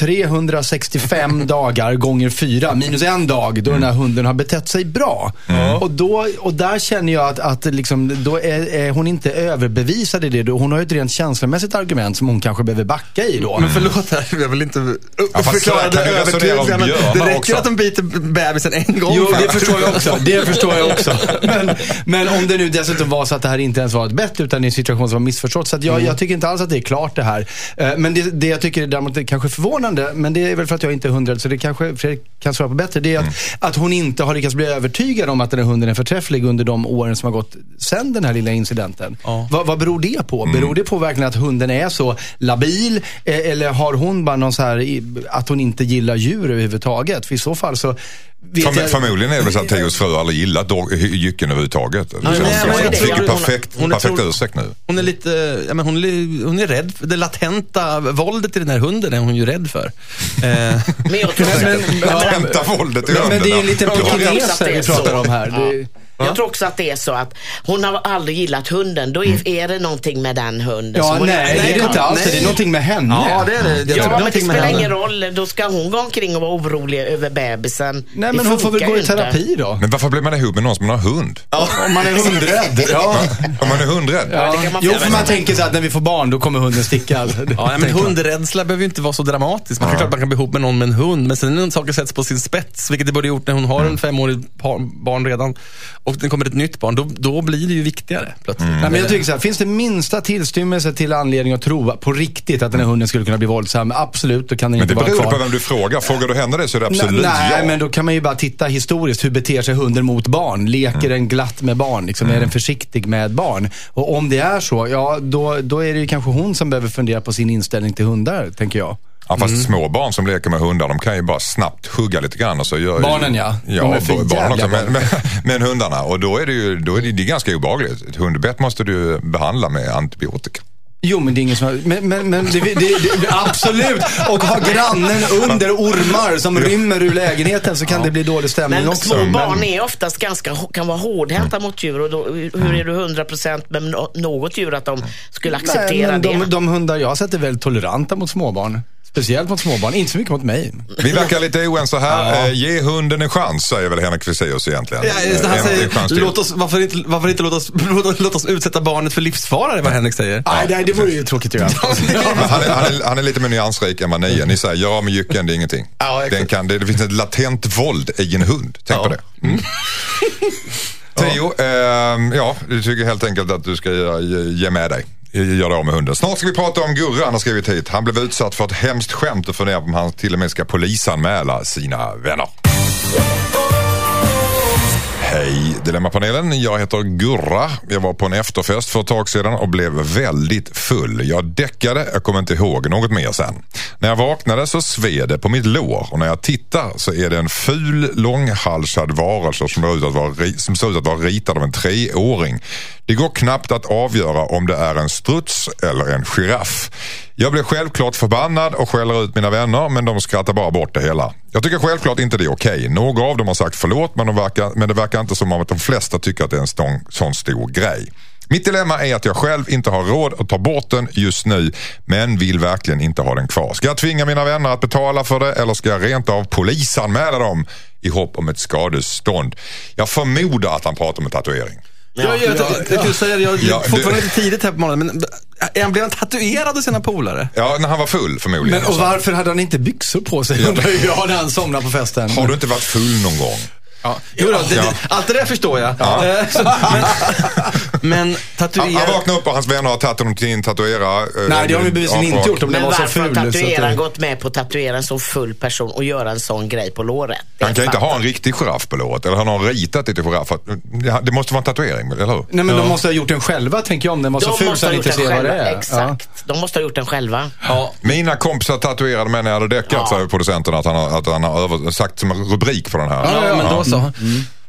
365 dagar gånger fyra, minus en dag, då den här hunden har betett sig bra. Och, då, och där känner jag att, att liksom, då är, är hon inte överbevisad i det. Hon har ju ett rent känslomässigt argument som hon kanske behöver backa i då. Men förlåt, här, jag vill inte Ja, förklara det björnar Det räcker också. att de biter bebisen en gång. Jo, det förstår jag också. Det förstår jag också. Men, men om det nu dessutom var så att det här inte ens var ett bett, utan en situation som var missförstått. Så jag, jag tycker inte alls att det är klart det här. Eh, Men det, det jag tycker är däremot är kanske förvånande förvånande, men det är väl för att jag inte är hundrädd, så det kanske Fredrik kan svara på bättre. Det är att, Mm. att hon inte har lyckats bli övertygad om att den här hunden är förträfflig under de åren som har gått sen den här lilla incidenten. Ja. Vad, vad beror det på? Mm. Beror det på verkligen att hunden är så labil? eh, Eller har hon bara någon så här, att hon inte gillar djur överhuvudtaget? För i så fall så Förm- jag... Förmodligen är det väl så att Theos fru aldrig gillat jycken överhuvudtaget. Tror hon fick Hon- perfekt, hon är perfekt tro- ursäkt nu. Hon är lite, ja, men hon, är- hon är rädd. för- Det latenta våldet i den här hunden är hon ju rädd för. Eh, Men jag tror, Men- men- Hämta våldet i Men, men det är ju händerna. liten tror det vi är pratar om här. Det, jag tror också att det är så att hon har aldrig gillat hunden. Då är, är det någonting med den hunden. ja, som hon nej, det är det inte alls. Det är någonting med henne. ja, det är det. Jag tror Ja, men det spelar henne. ingen roll. Då ska hon gå omkring och vara orolig över bebisen. Nej, Det men hon får väl gå i terapi då. Men varför blir man ihop med någon som har hund? Om man är hundrädd. Ja. Om man är hundrädd? Ja. det man Jo, för man tänker så att när vi får barn, då kommer hunden sticka. Ja, men hundrädsla behöver ju inte vara så dramatisk. Man kan klart man kan bli ihop med någon med en hund, men sen när saker sätts på sin spets, vilket det borde gjort när hon har en femårig par- barn redan, och det kommer ett nytt barn, då, då blir det ju viktigare plötsligt. Nej, men jag tycker så här, finns det minsta tillstymmelse till anledning att tro på riktigt att den här hunden skulle kunna bli våldsam, absolut, då kan den Men inte det vara beror kvar. på vem du frågar. Frågar du henne det så är det absolut Nej, ja. men då kan man ju bara titta historiskt. Hur beter sig hunden mot barn? Leker Mm. den glatt med barn? Liksom, Är den försiktig med barn? Och om det är så, ja då, då är det ju kanske hon som behöver fundera på sin inställning till hundar, tänker jag. Ja, fast små barn som leker med hundar, de kan ju bara snabbt hugga lite grann. Och så gör, Barnen, ja. Ja, De är för barnen också. Men, men, men hundarna, och då är det ju då är det, det är ganska obehagligt. Ett hundbett måste du behandla med antibiotika. Jo, men det är ingen som har... Men, men, men det, det, det, absolut! Och ha grannen under ormar som rymmer ur lägenheten så kan det bli dålig stämning Men också. små barn är oftast ganska, kan vara hårdhänta mot djur och då, hur är du 100% med nå- något djur att de skulle Nej, acceptera men det? de, de hundar jag har sett är väldigt toleranta mot småbarn. Speciellt mot småbarn, inte så mycket mot mig. Vi verkar lite oense här. Eh, ge hunden en chans, säger väl Henrik Fexeus egentligen. Ja, just det, han Eh, säger, till. låt oss, varför inte, varför inte låt, oss, låt, låt oss utsätta barnet för livsfara, är vad Henrik säger. Nej, nej, det vore ju tråkigt att göra. Han, är, han, är, han är lite mer nyansrik än vad ni är. Ni säger, ja men jycken det är ingenting. Ja. Den kan, det, det finns ett latent våld i en hund. Tänk Ja. på det. Mm. Theo, ehm, ja, du tycker helt enkelt att du ska ge, ge med dig. Gör av med hunden. Snart ska vi prata om Gurra, han har skrivit hit. Han blev utsatt för ett hemskt skämt och funderar på om han till och med ska polisanmäla sina vänner. Hej Dilemmapanelen, jag heter Gurra. Jag var på en efterfest för ett tag sedan och blev väldigt full. Jag däckade, jag kommer inte ihåg något mer sen. När jag vaknade så sved det på mitt lår och när jag tittar så är det en ful långhalsad varelse som ser ut att vara, som ser ut att vara ritad av en treåring. Det går knappt att avgöra om det är en struts eller en giraff. Jag blir självklart förbannad och skäller ut mina vänner men de skrattar bara bort det hela. Jag tycker självklart inte det är okej. Några av dem har sagt förlåt men, de verkar, men det verkar inte som om att de flesta tycker att det är en sån, sån stor grej. Mitt dilemma är att jag själv inte har råd att ta bort den just nu men vill verkligen inte ha den kvar. Ska jag tvinga mina vänner att betala för det eller ska jag rent av polisanmäla dem i hopp om ett skadestånd? Jag förmodar att han pratar om en tatuering. Ja, jag, jag, jag, jag, säga, jag, Ja, jag fortfarande du- lite tidigt här på morgonen, men är han, blev han tatuerad av sina polare? Ja, när han var full förmodligen. Men, och varför hade han inte byxor på sig undrar jag när han somnade på festen. Har du inte varit full någon gång? Ja. Jo, då, det, Ja. det, allt det där förstår jag. Eh, så, men men Han, tatuera... han vaknade upp och hans vänner har tagit honom till en tatuerare. eh, Nej, det har de bevisligen inte gjort om den Men var så varför har ful. så att tatueraren gått med på att tatuera en så full person och göra en sån grej på låret? Det Han kan inte ha en riktig giraff på låret. Eller han har ritat lite giraff. Det- Det måste vara en tatuering, eller hur? Nej, men de måste ha gjort den själva, tänker jag, om den var så De ful måste så ha han gjort inte den ser vad det själva. är. Exakt. De måste ha gjort den själva. Ja. Mina kompisar tatuerade mig när jag hade däckat, Ja. säger producenten att han har, att han har över, sagt som rubrik på den här. Ja, men då så.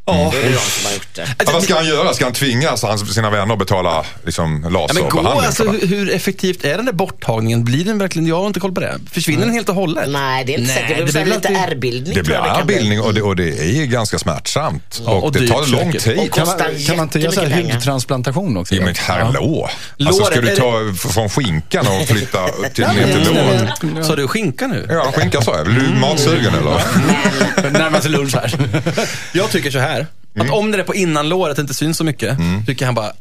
Ja. Det är de som har gjort det. Ja, vad ska han göra? Ska han tvinga hans, sina vänner att betala liksom, Ja, laserbehandling? alltså, för det? hur, effektivt är den där borttagningen? Blir den verkligen, jag har inte koll på det. Försvinner den helt och hållet? Nej, det är inte Nej, säkert. Det det blir lite ärrbildning. det blir ärrbildning och det, och det är ganska smärtsamt. och, och det tar lång tid. Och Kan man, kan man inte göra hudtransplantation också? Ja, men hallå! Alltså ska du är ta från skinkan och flytta till, ner till nej. Sa du skinka nu? Ja, skinka sa jag. Blir du matsugen eller? Närmar sig lunch här. Jag tycker så här. Att om det är på innanlåret inte syns så mycket, tycker han bara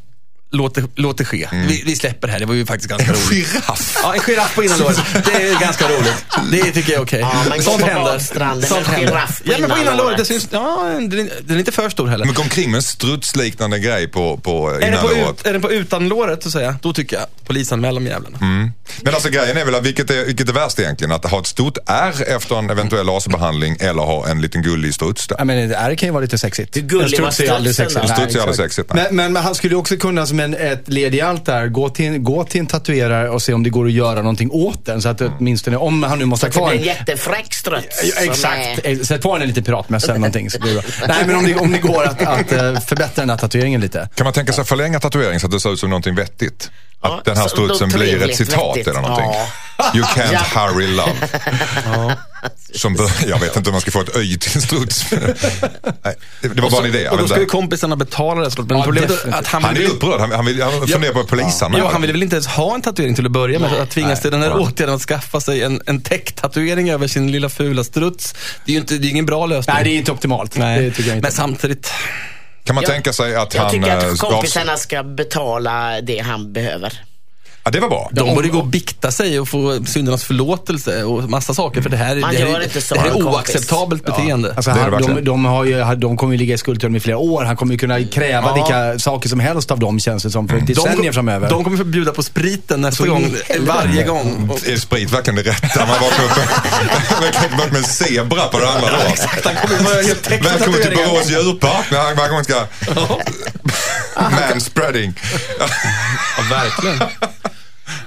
låt det, låt det ske. Vi, vi släpper det här, det var ju faktiskt ganska roligt. Giraff! Ja, en giraff på innanlåret. Det är ganska roligt. Det tycker jag är okej. Ja, man går Sånt händer. Sånt en händer. Ja, men på innanlåret. Det innanlåret. syns, ja, den är, den är inte för stor heller. Men gå omkring med en strutsliknande grej på, på Är den, på innanlåret. ut, är den på utanlåret så att säga, då tycker jag polisanmäl de jävlarna. Men alltså grejen är väl att vilket är, vilket är värst egentligen? Att ha ett stort R efter en eventuell laserbehandling eller ha en liten gullig struts där? Ja, men det här kan ju vara lite sexigt. Hur gullig En struts var är aldrig strutsen sexigt. En struts är Nej, aldrig sexigt, nej. Men, men, men han skulle ju också kunna som en, ett led i allt där, gå till, gå till en tatuerare och se om det går att göra någonting åt den. Så att Mm. åtminstone, om han nu måste ha Det blir kvar en jättefräck struts. Ja, exakt. är- Eh, Sätt på den en liten piratmössa eller någonting så blir det bra. Nej, men om det, om det går att, att eh, förbättra den här tatueringen lite. Kan man tänka sig förlänga tatueringen så att det ser ut som någonting vettigt? Att Ja, den här strutsen blir ett citat vettigt. eller någonting. Ja. You can't Ja. hurry love. Som bör, jag vet inte om man ska få ett öj till en struts. Nej, det var bara en idé. jag Och då ska ju kompisarna betala det. såklart. Men Ja, problemet är att han, Han är vill- upprörd. Han, han, vill, han funderar på polisen. Ja, han ville väl inte ens ha en tatuering till att börja med. Att tvingas till den här åtgärden att skaffa sig en, en täcktatuering över sin lilla fula struts. Det är ju inte, det är ingen bra lösning. Nej, det är inte optimalt. Nej. Det tycker jag inte. Men samtidigt, Kan man Jag- tänka sig att Jag han... tycker eh, att ska- kompisarna ska betala det han behöver. Ja, det var bra. de borde gå och bikta sig och få syndernas förlåtelse och massa saker. För det här, Man det här, inte så det här är kompis. oacceptabelt beteende. Alltså, Det är han, det de, de, har ju, de kommer ju ligga i skuld till honom i flera år. Han kommer ju kunna kräva Ja. vilka saker som helst av dem känns det som för decennier de, framöver. de kommer få bjuda på spriten nästa gång, varje gång. Och- Är sprit verkligen det rätta? Man vaknar upp upp med en zebra på det andra dagen. Han kommer vara helt täckt med Välkommen till. Borås djurpark när han varje gång ska... Manspreading. Ja, verkligen.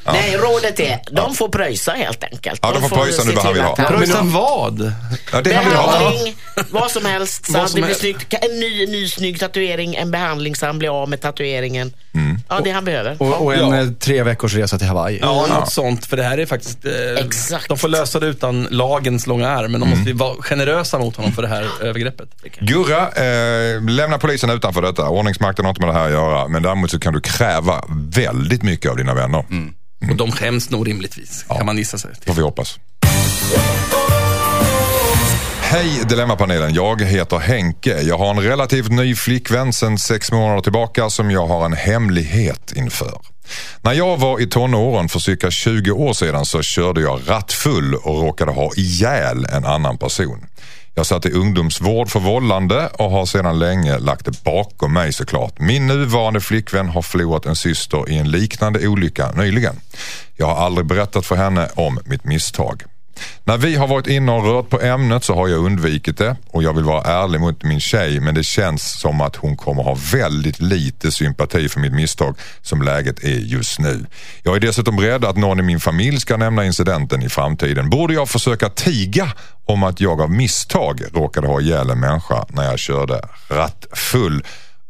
Nej, rådet är, de får pröjsa helt enkelt. Ja, de får pröjsa nu vad han vill ha. Pröjsa vad? Ja, det han vill ha. Behandling, vad som helst. Så Vad som det blir helst. snyggt. En ny, ny snygg tatuering, en behandling så han blir av med tatueringen. Mm. Ja, det han behöver. och, och en Ja. eh, tre veckors resa till Hawaii. Ja, något sånt. För det här är faktiskt... Eh, Exakt. De får lösa det utan lagens långa arm, men de måste ju vara generösa mot honom för det här övergreppet. Gurra, eh, lämna polisen utanför detta. Ordningsmakten har inte med det här att göra. Men däremot så kan du kräva väldigt mycket av dina vänner. Och de skäms nog rimligtvis, kan man gissa sig till. Får vi hoppas. Hej Dilemmapanelen, jag heter Henke. Jag har en relativt ny flickvän sedan sex månader tillbaka som jag har en hemlighet inför. När jag var i tonåren för cirka 20 år sedan så körde jag rattfull och råkade ha ihjäl en annan person. Jag satt i ungdomsvård för vållande och har sedan länge lagt det bakom mig såklart. Min nuvarande flickvän har förlorat en syster i en liknande olycka nyligen. Jag har aldrig berättat för henne om mitt misstag. När vi har varit inne och rört på ämnet så har jag undvikit det och jag vill vara ärlig mot min tjej men det känns som att hon kommer ha väldigt lite sympati för mitt misstag som läget är just nu. Jag är dessutom rädd att någon i min familj ska nämna incidenten i framtiden. Borde jag försöka tiga om att jag av misstag råkade ha ihjäl en människa när jag körde rattfull?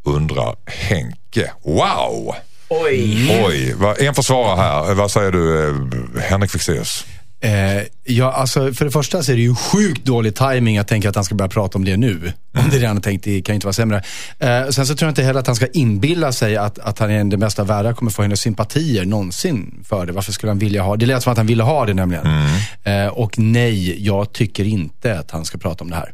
Undrar Henke. Wow! Oj. Oj, en försvarare här. Vad säger du eh, Henrik Fexeus? Eh, ja, alltså, för det första så är det ju sjukt dålig timing att tänka att han ska börja prata om det nu. Om det redan är tänkt, det kan ju inte vara sämre. Eh, sen så tror jag inte heller att han ska inbilla sig att, att han är den bästa av världar kommer få hennes sympatier någonsin för det. Varför skulle han vilja ha det? lät som att han ville ha det nämligen. Eh, och nej, jag tycker inte att han ska prata om det här.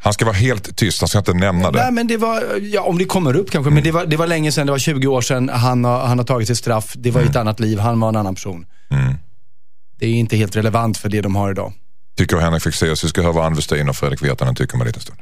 Han ska vara helt tyst, han ska inte nämna det. Nej, men det var, ja, om det kommer upp kanske, men det var, det var länge sedan, det var 20 år sedan. Han har, han har tagit sitt straff, det var i ett annat liv, han var en annan person. Det är inte helt relevant för det de har idag. Tycker Henrik Fexeus. Vi ska höra vad Ann Westin och Fredrik Virtanen tycker om en liten stund.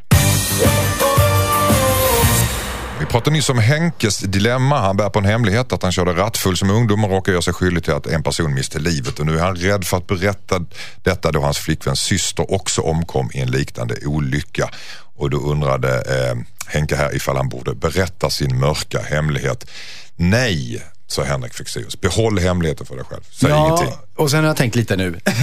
Vi pratade nyss om Henkes dilemma. Han bär på en hemlighet att han körde rattfull som ungdom och råkade göra sig skyldig till att en person miste livet. Och nu är han rädd för att berätta detta då hans flickväns syster också omkom i en liknande olycka. Och då undrade eh, Henke här ifall han borde berätta sin mörka hemlighet. Nej, sa Henrik Fexeus. Behåll hemligheten för dig själv. Säg ingenting. och sen har jag tänkt lite nu. Eh,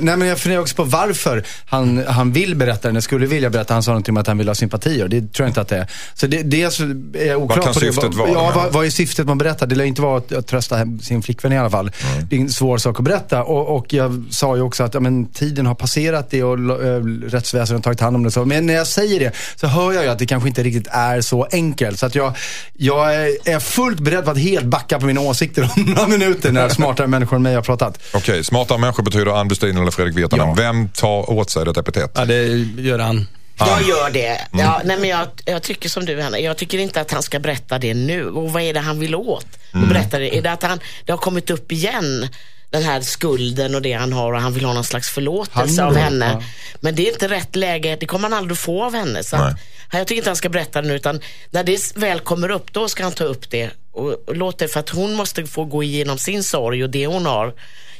Nej, men jag funderar också på varför han, han vill berätta den, skulle vilja berätta. Han sa någonting om att han vill ha sympatier. Det tror jag inte att det är. Så det, dels är jag oklar Vad kan det. syftet vara Ja, vad, vad är syftet med att berätta? Det lär inte vara att, att trösta sin flickvän i alla fall. Det är en svår sak att berätta. Och, och jag sa ju också att ja, men, tiden har passerat det och äh, rättsväsendet har tagit hand om det. Så. Men när jag säger det så hör jag ju att det kanske inte riktigt är så enkelt. Så att jag, jag är- är fullt beredd på att helt backa på mina åsikter om några minuter när smartare människor än mig har pratat. Okej, smarta människor betyder Ann Westin eller Fredrik Virtanen. Ja. Vem tar åt sig detta epitet? Ja, det gör han. Jag gör det. Ja, nej, men jag, jag tycker som du, Hanna. Jag tycker inte att han ska berätta det nu. Och vad är det han vill åt? Och berätta det. Är det att han, det har kommit upp igen? Den här skulden och det han har och han vill ha någon slags förlåtelse Han av henne. ja. Men det är inte rätt läge. Det kommer han aldrig få av henne. Så att, jag tycker inte han ska berätta det nu utan när det väl kommer upp då ska han ta upp det. Och, och låt det för att hon måste få gå igenom sin sorg och det hon har.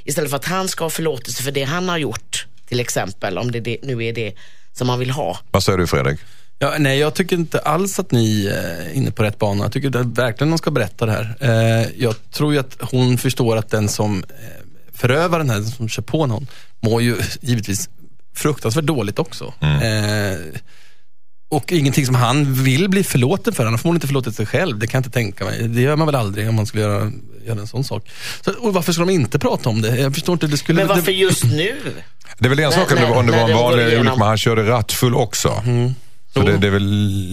Istället för att han ska ha förlåtelse för det han har gjort. Till exempel om det, det nu är det som man vill ha. Vad säger du Fredrik? Ja, nej, jag tycker inte alls att ni är inne på rätt bana. Jag tycker att verkligen de ska berätta det här. Eh, jag tror ju att hon förstår att den som eh, förövar den här, den som kör på någon, mår ju givetvis fruktansvärt dåligt också. Eh, och ingenting som han vill bli förlåten för. Han har förmodligen inte förlåtit sig själv. Det kan jag inte tänka mig. Det gör man väl aldrig om man skulle göra, göra en sån sak. Så, och varför ska de inte prata om det? Jag förstår inte. Det skulle, Men varför det, just nu? Det är väl en sak om det var, om det var en vanlig olycka, men han körde rattfull också. Så Jo. det, det är väl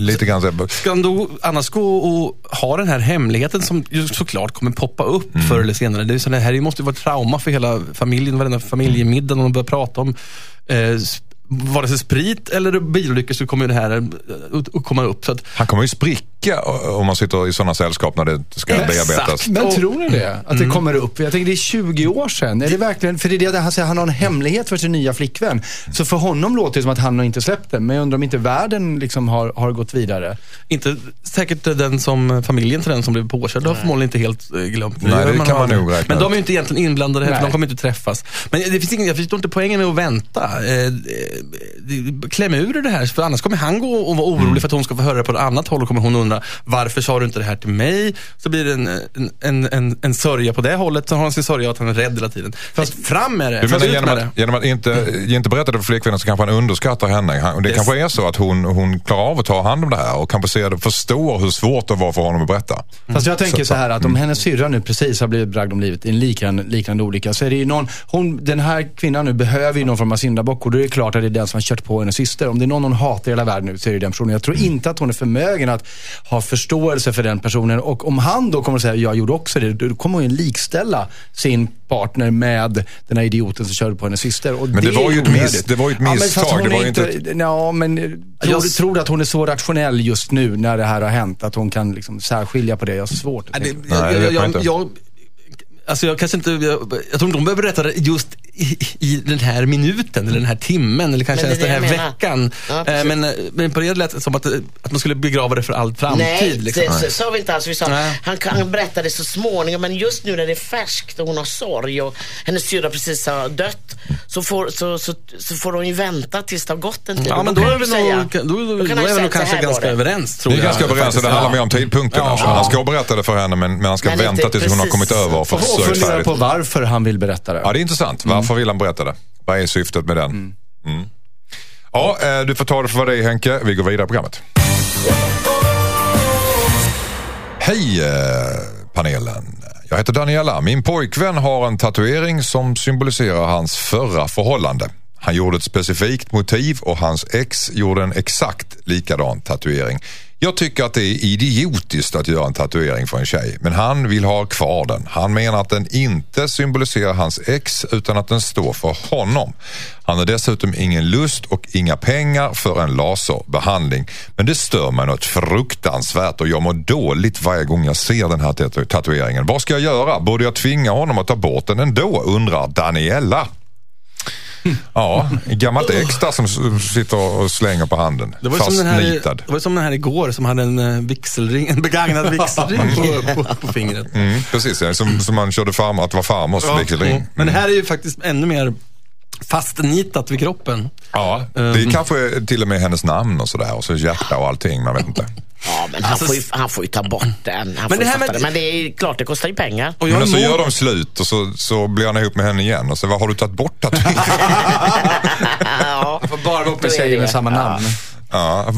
lite grann så. Ska han då annars gå och ha den här hemligheten som ju såklart kommer poppa upp Mm. förr eller senare. Det, är så det här måste ju vara ett trauma för hela familjen, varenda familjemiddag när de börjar prata om eh, vare sig sprit eller bilolyckor så kommer det här eh, att- att komma upp. Så att, Han kommer ju spricka om man sitter i sådana sällskap när det ska Exakt. bearbetas. Men Och- tror ni det? Att det kommer upp? Jag tänker det är 20 år sedan. Är det verkligen, för det är det han säger, han har en hemlighet för sin nya flickvän. Så för honom låter det som att han har inte släppt den. Men jag undrar om inte världen liksom har, har gått vidare. inte säkert den som familjen till den som blev påkörd har förmodligen inte helt eh, glömt. Nej, det gör kan man nog räkna Men de är ju inte egentligen inblandade Nej. de kommer inte träffas. Men det finns ingen, jag förstår inte poängen med att vänta. Eh, eh, kläm ur det här, för annars kommer han gå och vara orolig Mm. för att hon ska få höra det på ett annat håll och kommer hon undra varför sa du inte det här till mig? Så blir det en, en, en, en, en sörja på det hållet, så har han sin sörja att han är rädd hela tiden. Fast fram med det, Du menar genom med att, det. genom att inte, inte berätta det för flickvännen så kanske han underskattar henne. Han, det Yes. kanske är så att hon, hon klarar av att ta hand om det här och kanske ser förstår hur svårt det var för honom att berätta. Fast jag tänker Så- så här att om hennes syrra nu precis har blivit bragd om livet i en liknande, liknande olycka så är det ju någon, hon, den här kvinnan nu behöver ju någon form av syndabock och då är det klart att det är den som har kört på hennes syster. Om det är någon hon hatar i hela världen nu så är det den personen. Jag tror inte att hon är förmögen att ha förståelse för den personen och om han då kommer att säga jag gjorde också det, då kommer hon ju likställa sin partner med den här idioten som körde på hennes syster. Och Men det är var ju ett miss- det var ju ett Ja, men misstag, det var är ju inte Ja, men tror, Jag- tror att hon är så rationell just nu när det här har hänt? Att hon kan liksom särskilja på det? Jag har svårt att Nej, tänka det, det jag, jag, inte. jag, alltså jag kanske inte, jag, jag tror inte de behöver berätta det just i, i den här minuten eller den här timmen eller kanske ens den här jag veckan. Ja, Eh, men, eh, men på det lät som att, eh, att man skulle begrava det för all framtid. Nej, liksom. det så- sa vi inte alls. Vi sa han kan berätta det så småningom men just nu när det är färskt och hon har sorg och hennes syrra precis har dött så får, så, så, så får hon ju vänta tills det har gått en tid. Ja, men då kan är han vi nog, då, då, då, han är vi kanske ganska det. överens tror Vi är jag. ganska överens och det handlar mer om tidpunkten. Ja. Alltså, han ska berätta det för henne men, men han ska Men vänta tills hon har kommit över och Och fundera på varför han vill berätta det. Ja, det är intressant. Varför vill han berätta det? Vad är syftet med den? Mm. Ja, eh, du får ta det för vad det är Henke. Vi går vidare i programmet. Hej eh, panelen. Jag heter Daniela. Min pojkvän har en tatuering som symboliserar hans förra förhållande. Han gjorde ett specifikt motiv och hans ex gjorde en exakt likadan tatuering. Jag tycker att det är idiotiskt att göra en tatuering för en tjej, men han vill ha kvar den. Han menar att den inte symboliserar hans ex utan att den står för honom. Han har dessutom ingen lust och inga pengar för en laserbehandling. Men det stör mig något fruktansvärt och jag mår dåligt varje gång jag ser den här tatueringen. Vad ska jag göra? Borde jag tvinga honom att ta bort den ändå? undrar Daniela. Ja, gammalt ex där som sitter och slänger på handen. Det var, ju som den här, Fastnitad. det var som den här igår som hade en eh, vigselring, en begagnad vigselring på, på, på fingret. Mm, precis, ja, som, som man körde farmor, att det var farmors vigselring. Mm. Men det här är ju faktiskt ännu mer fastnitat vid kroppen. Ja, det är kanske till och med hennes namn och sådär och så hjärta och allting, man vet inte. Ja, men han, Alltså, får ju, han får ju ta bort den. Han får det här med- det. Men det är klart, det kostar ju pengar. Och Men så emot- gör de slut och så, så blir han ihop med henne igen och så vad har du tagit bort tatueringen? ja, Får bara vara ihop med tjejer med samma namn. Ja,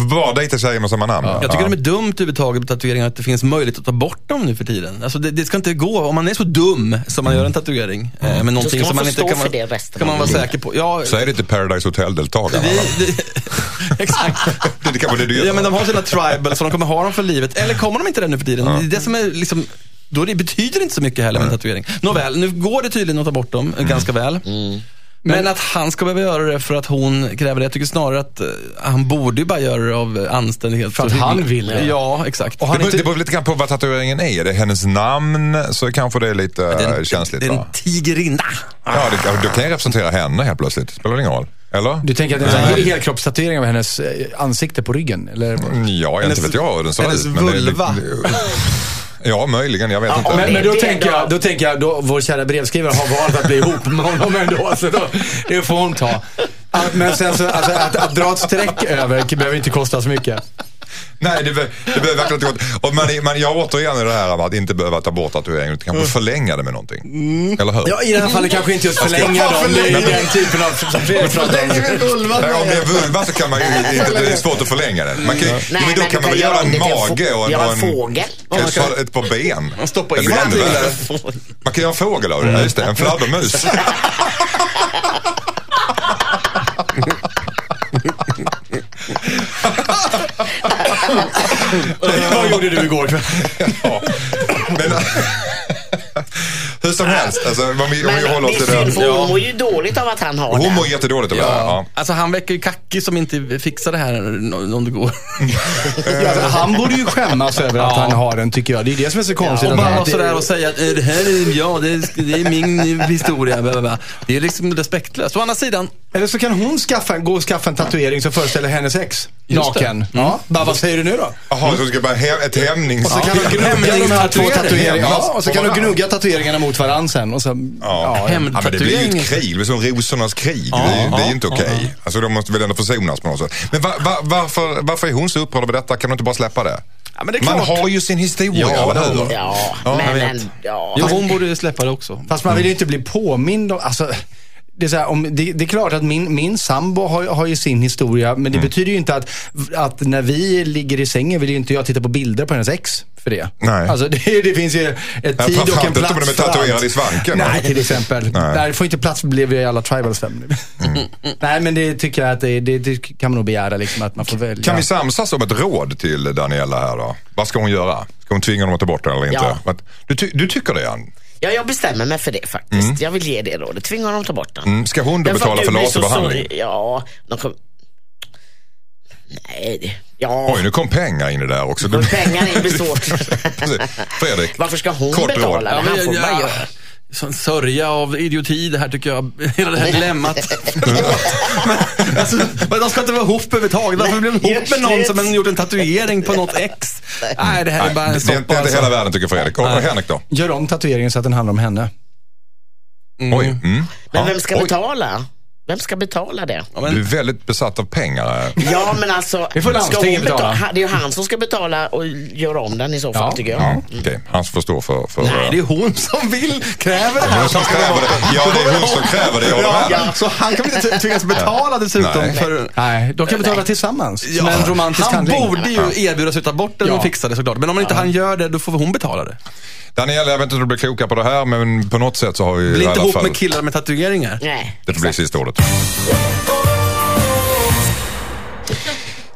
bara dejta tjejer med samma namn. Jag tycker det är dumt överhuvudtaget med tatueringar att det finns möjlighet att ta bort dem nu för tiden. Alltså det, det ska inte gå. Om man är så dum som man gör en tatuering eh, med någonting ska man som man inte kan vara, det resten kan man vara säker på. Ja, Så är det till Paradise Hotel-deltagarna. exakt. Det, det kan vara det du gör. Ja, men de har sina tribals så de kommer ha dem för livet. Eller kommer de inte det nu för tiden? Det är det som är liksom, då det betyder inte så mycket heller med en tatuering. Nåväl, nu går det tydligen att ta bort dem eh, ganska väl. Men att han ska behöva göra det för att hon kräver det. Jag tycker snarare att eh, han borde ju bara göra det av anständighet. För att han vill det. Ja, exakt. Och han Det beror, inte- det beror lite grann på vad tatueringen är. Är det hennes namn så kanske det är lite eh, känsligt. Det är en tigerinna. Ja, det, då kan jag representera henne helt plötsligt. Spelar det ingen roll? Eller? Du tänker att det är en här helkroppstatuering av hennes eh, ansikte på ryggen? Eller? Mm, Ja, inte vet jag hur den ser hennes ut. men det är lite- vulva. Ja, möjligen. Jag vet inte. om Men, men då, tänker jag, då tänker jag, då vår kära brevskrivare har valt att bli ihop med honom ändå. Så då, det får hon ta. Men sen så, alltså, att, att dra ett streck över behöver inte kosta så mycket. Nej, det, be- det behöver verkligen inte gå. Och man, man, jag återigen i det här med att inte behöva ta bort tatueringen utan kanske förlänga det med någonting. Eller hur? Ja, i det här fallet kanske inte just förlänga dem. Det är förlänga? den typen av om. Nej, om det är vulva så kan man ju inte, det är svårt att förlänga den. Man kan, ja, men då men kan man väl göra en mage och en, göra en fågel. ett, par- ett par ben. Man stoppar Det in. Man kan göra en fågel av det, ja, just det. En fladdermus. Vad gjorde du igår kväll? Ja. Men, hur som helst, alltså, om vi, om vi håller oss till det. för hon mår ju dåligt av att han har Hon det. mår jättedåligt av det. Ja. Alltså han verkar ju kackig som inte fixar det här om det går. Ja, alltså, han borde ju skämmas över att han har den, tycker jag. Det är det som är så konstigt. Och att bara vara sådär och säga att "Eh, det här är, ja, det är, det är min historia. bla, bla, bla." Det är liksom respektlöst. Å andra sidan, Eller så kan hon skaffa, gå och skaffa en tatuering som föreställer hennes ex. Naken. Ja. Bara, vad säger du nu då? Jaha, så ska bara he- ett hämnings... Och så kan de gnugga de här två tatueringarna. Ja, och så kan fan? gnugga tatueringarna mot varandra sen. Och så, Ja. ja. Ja, men det blir ju ett krig, det blir som rosornas krig. Ja, det, är, ju- det är ju inte ja, okej. Alltså de måste väl ändå försonas på något sätt. Men va, va, varför, varför är hon så upprörd över detta? Kan du inte bara släppa det? Ja, men det är Man klart. har ju sin historia, Ja, eller hur? ja. Ja, Ja, men, men ja. jo, hon borde släppa det också. Fast man vill ju inte bli påmind om, alltså, det är, så här, om, det, det är klart att min, min sambo har, har ju sin historia, men det Mm. betyder ju inte att, att när vi ligger i sängen vill ju inte jag titta på bilder på hennes ex för det. Nej. Alltså det, det finns ju ett Ja, tid och en framförallt inte plats om de är för tatuerade i svanken, va? Nej, till exempel. Nej. Det får inte plats blir vi alla tribals fem. Mm. Nej, men det tycker jag att det, det, det kan man nog begära liksom att man får välja. Kan vi samsas om ett råd till Daniela här då? Vad ska hon göra? Ska hon tvinga honom att ta bort det eller inte? Ja. Du, ty- du tycker det, Ann? Ja, jag bestämmer mig för det faktiskt. Jag vill ge det rådet. Tvinga honom att ta bort den. Mm. Ska hon då betala för laserbehandling? Ja, de kom... Nej. Ja. Oj, nu kom pengar in i det där också. Och pengar in blir svårt. Fredrik, Varför ska hon betala råd. det? Han får bara göra. Sån sörja av idioti det här tycker jag. Hela det här dilemmat. men, alltså, men de ska inte vara ihop överhuvudtaget. Varför blir de ihop med någon som har gjort en tatuering på något ex? Nej, det här är bara en det, det är soppa. inte Alltså. hela världen tycker Fredrik. Och, Nej. Henrik då? Gör om tatueringen så att den handlar om henne. Oj. Mm. Men vem ska Oj. betala? Vem ska betala det? Ja, men- Du är väldigt besatt av pengar. Ja, men alltså. Det får ska landstinget betala? betala. Det är ju han som ska betala och göra om den i så fall, Ja. tycker jag. Ja, Okej, han får stå för... för Nej, det är hon som vill, kräver det här. hon som kräver det. Ja, det är hon som kräver det. Med. Ja, så han kan väl inte tvingas betala dessutom Nej. för... Nej, de kan betala tillsammans. Ja, Som en romantisk han handling. borde ju erbjuda sig att ta bort den Ja. och fixa det såklart. Men om inte han gör det, då får hon betala det. Daniela, jag vet inte om du blir klokare på det här, men på något sätt så har vi Bli i inte ihop fall... med killar med tatueringar. Nej. Det får bli sista ordet.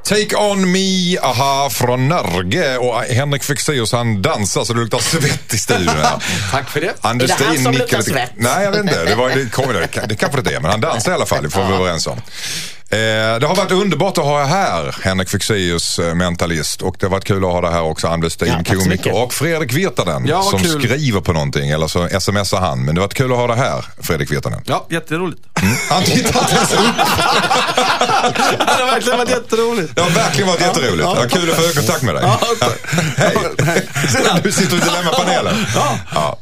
Take on me, aha, från Norge. Och Henrik Fexeus han dansar så det luktar svett i studion. Tack för det. Anders Är det han som luktar svett? Nej, jag vet inte. Det, var, det, kommer, det, det kanske det är, men han dansar i alla fall. Det får vi vara överens om. Eh, det har varit underbart att ha er här, Henrik Fexeus, eh, mentalist. Och det har varit kul att ha dig här också, Anders Steen, Ja, komiker. Och Fredrik Virtanen, Ja, som kul. skriver på någonting. Eller så smsar han. Men det har varit kul att ha dig här, Fredrik Virtanen. Ja, jätteroligt. Han tittar inte ens upp. Det har verkligen varit jätteroligt. Det har verkligen varit jätteroligt. Var kul att få ögonkontakt med dig. Ja. Hej! Du sitter i Dilemma-panelen. Ja.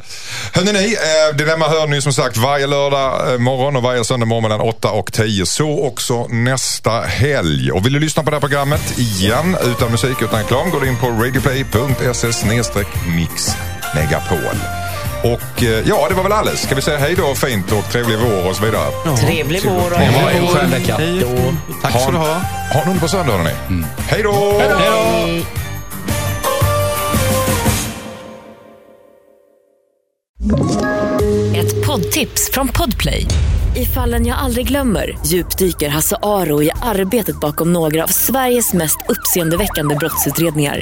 Hörrni, ni, eh, Dilemma hör ni som sagt varje lördag eh, morgon och varje söndag morgon mellan 8 och 10. Så också nästa helg. Och vill du lyssna på det här programmet igen utan musik, utan reklam, går du in på radioplay.se mix megapol. Och eh, ja, det var väl alles. Ska vi säga hej då fint och trevlig vår och så vidare. Trevlig vår och Ha en skön vecka. Hej då. Tack ska du ha. Ha en underbar söndag hörni. Hej då! Hej. Ett poddtips från Podplay. I fallen jag aldrig glömmer djupdyker Hasse Aro i arbetet bakom några av Sveriges mest uppseendeväckande brottsutredningar.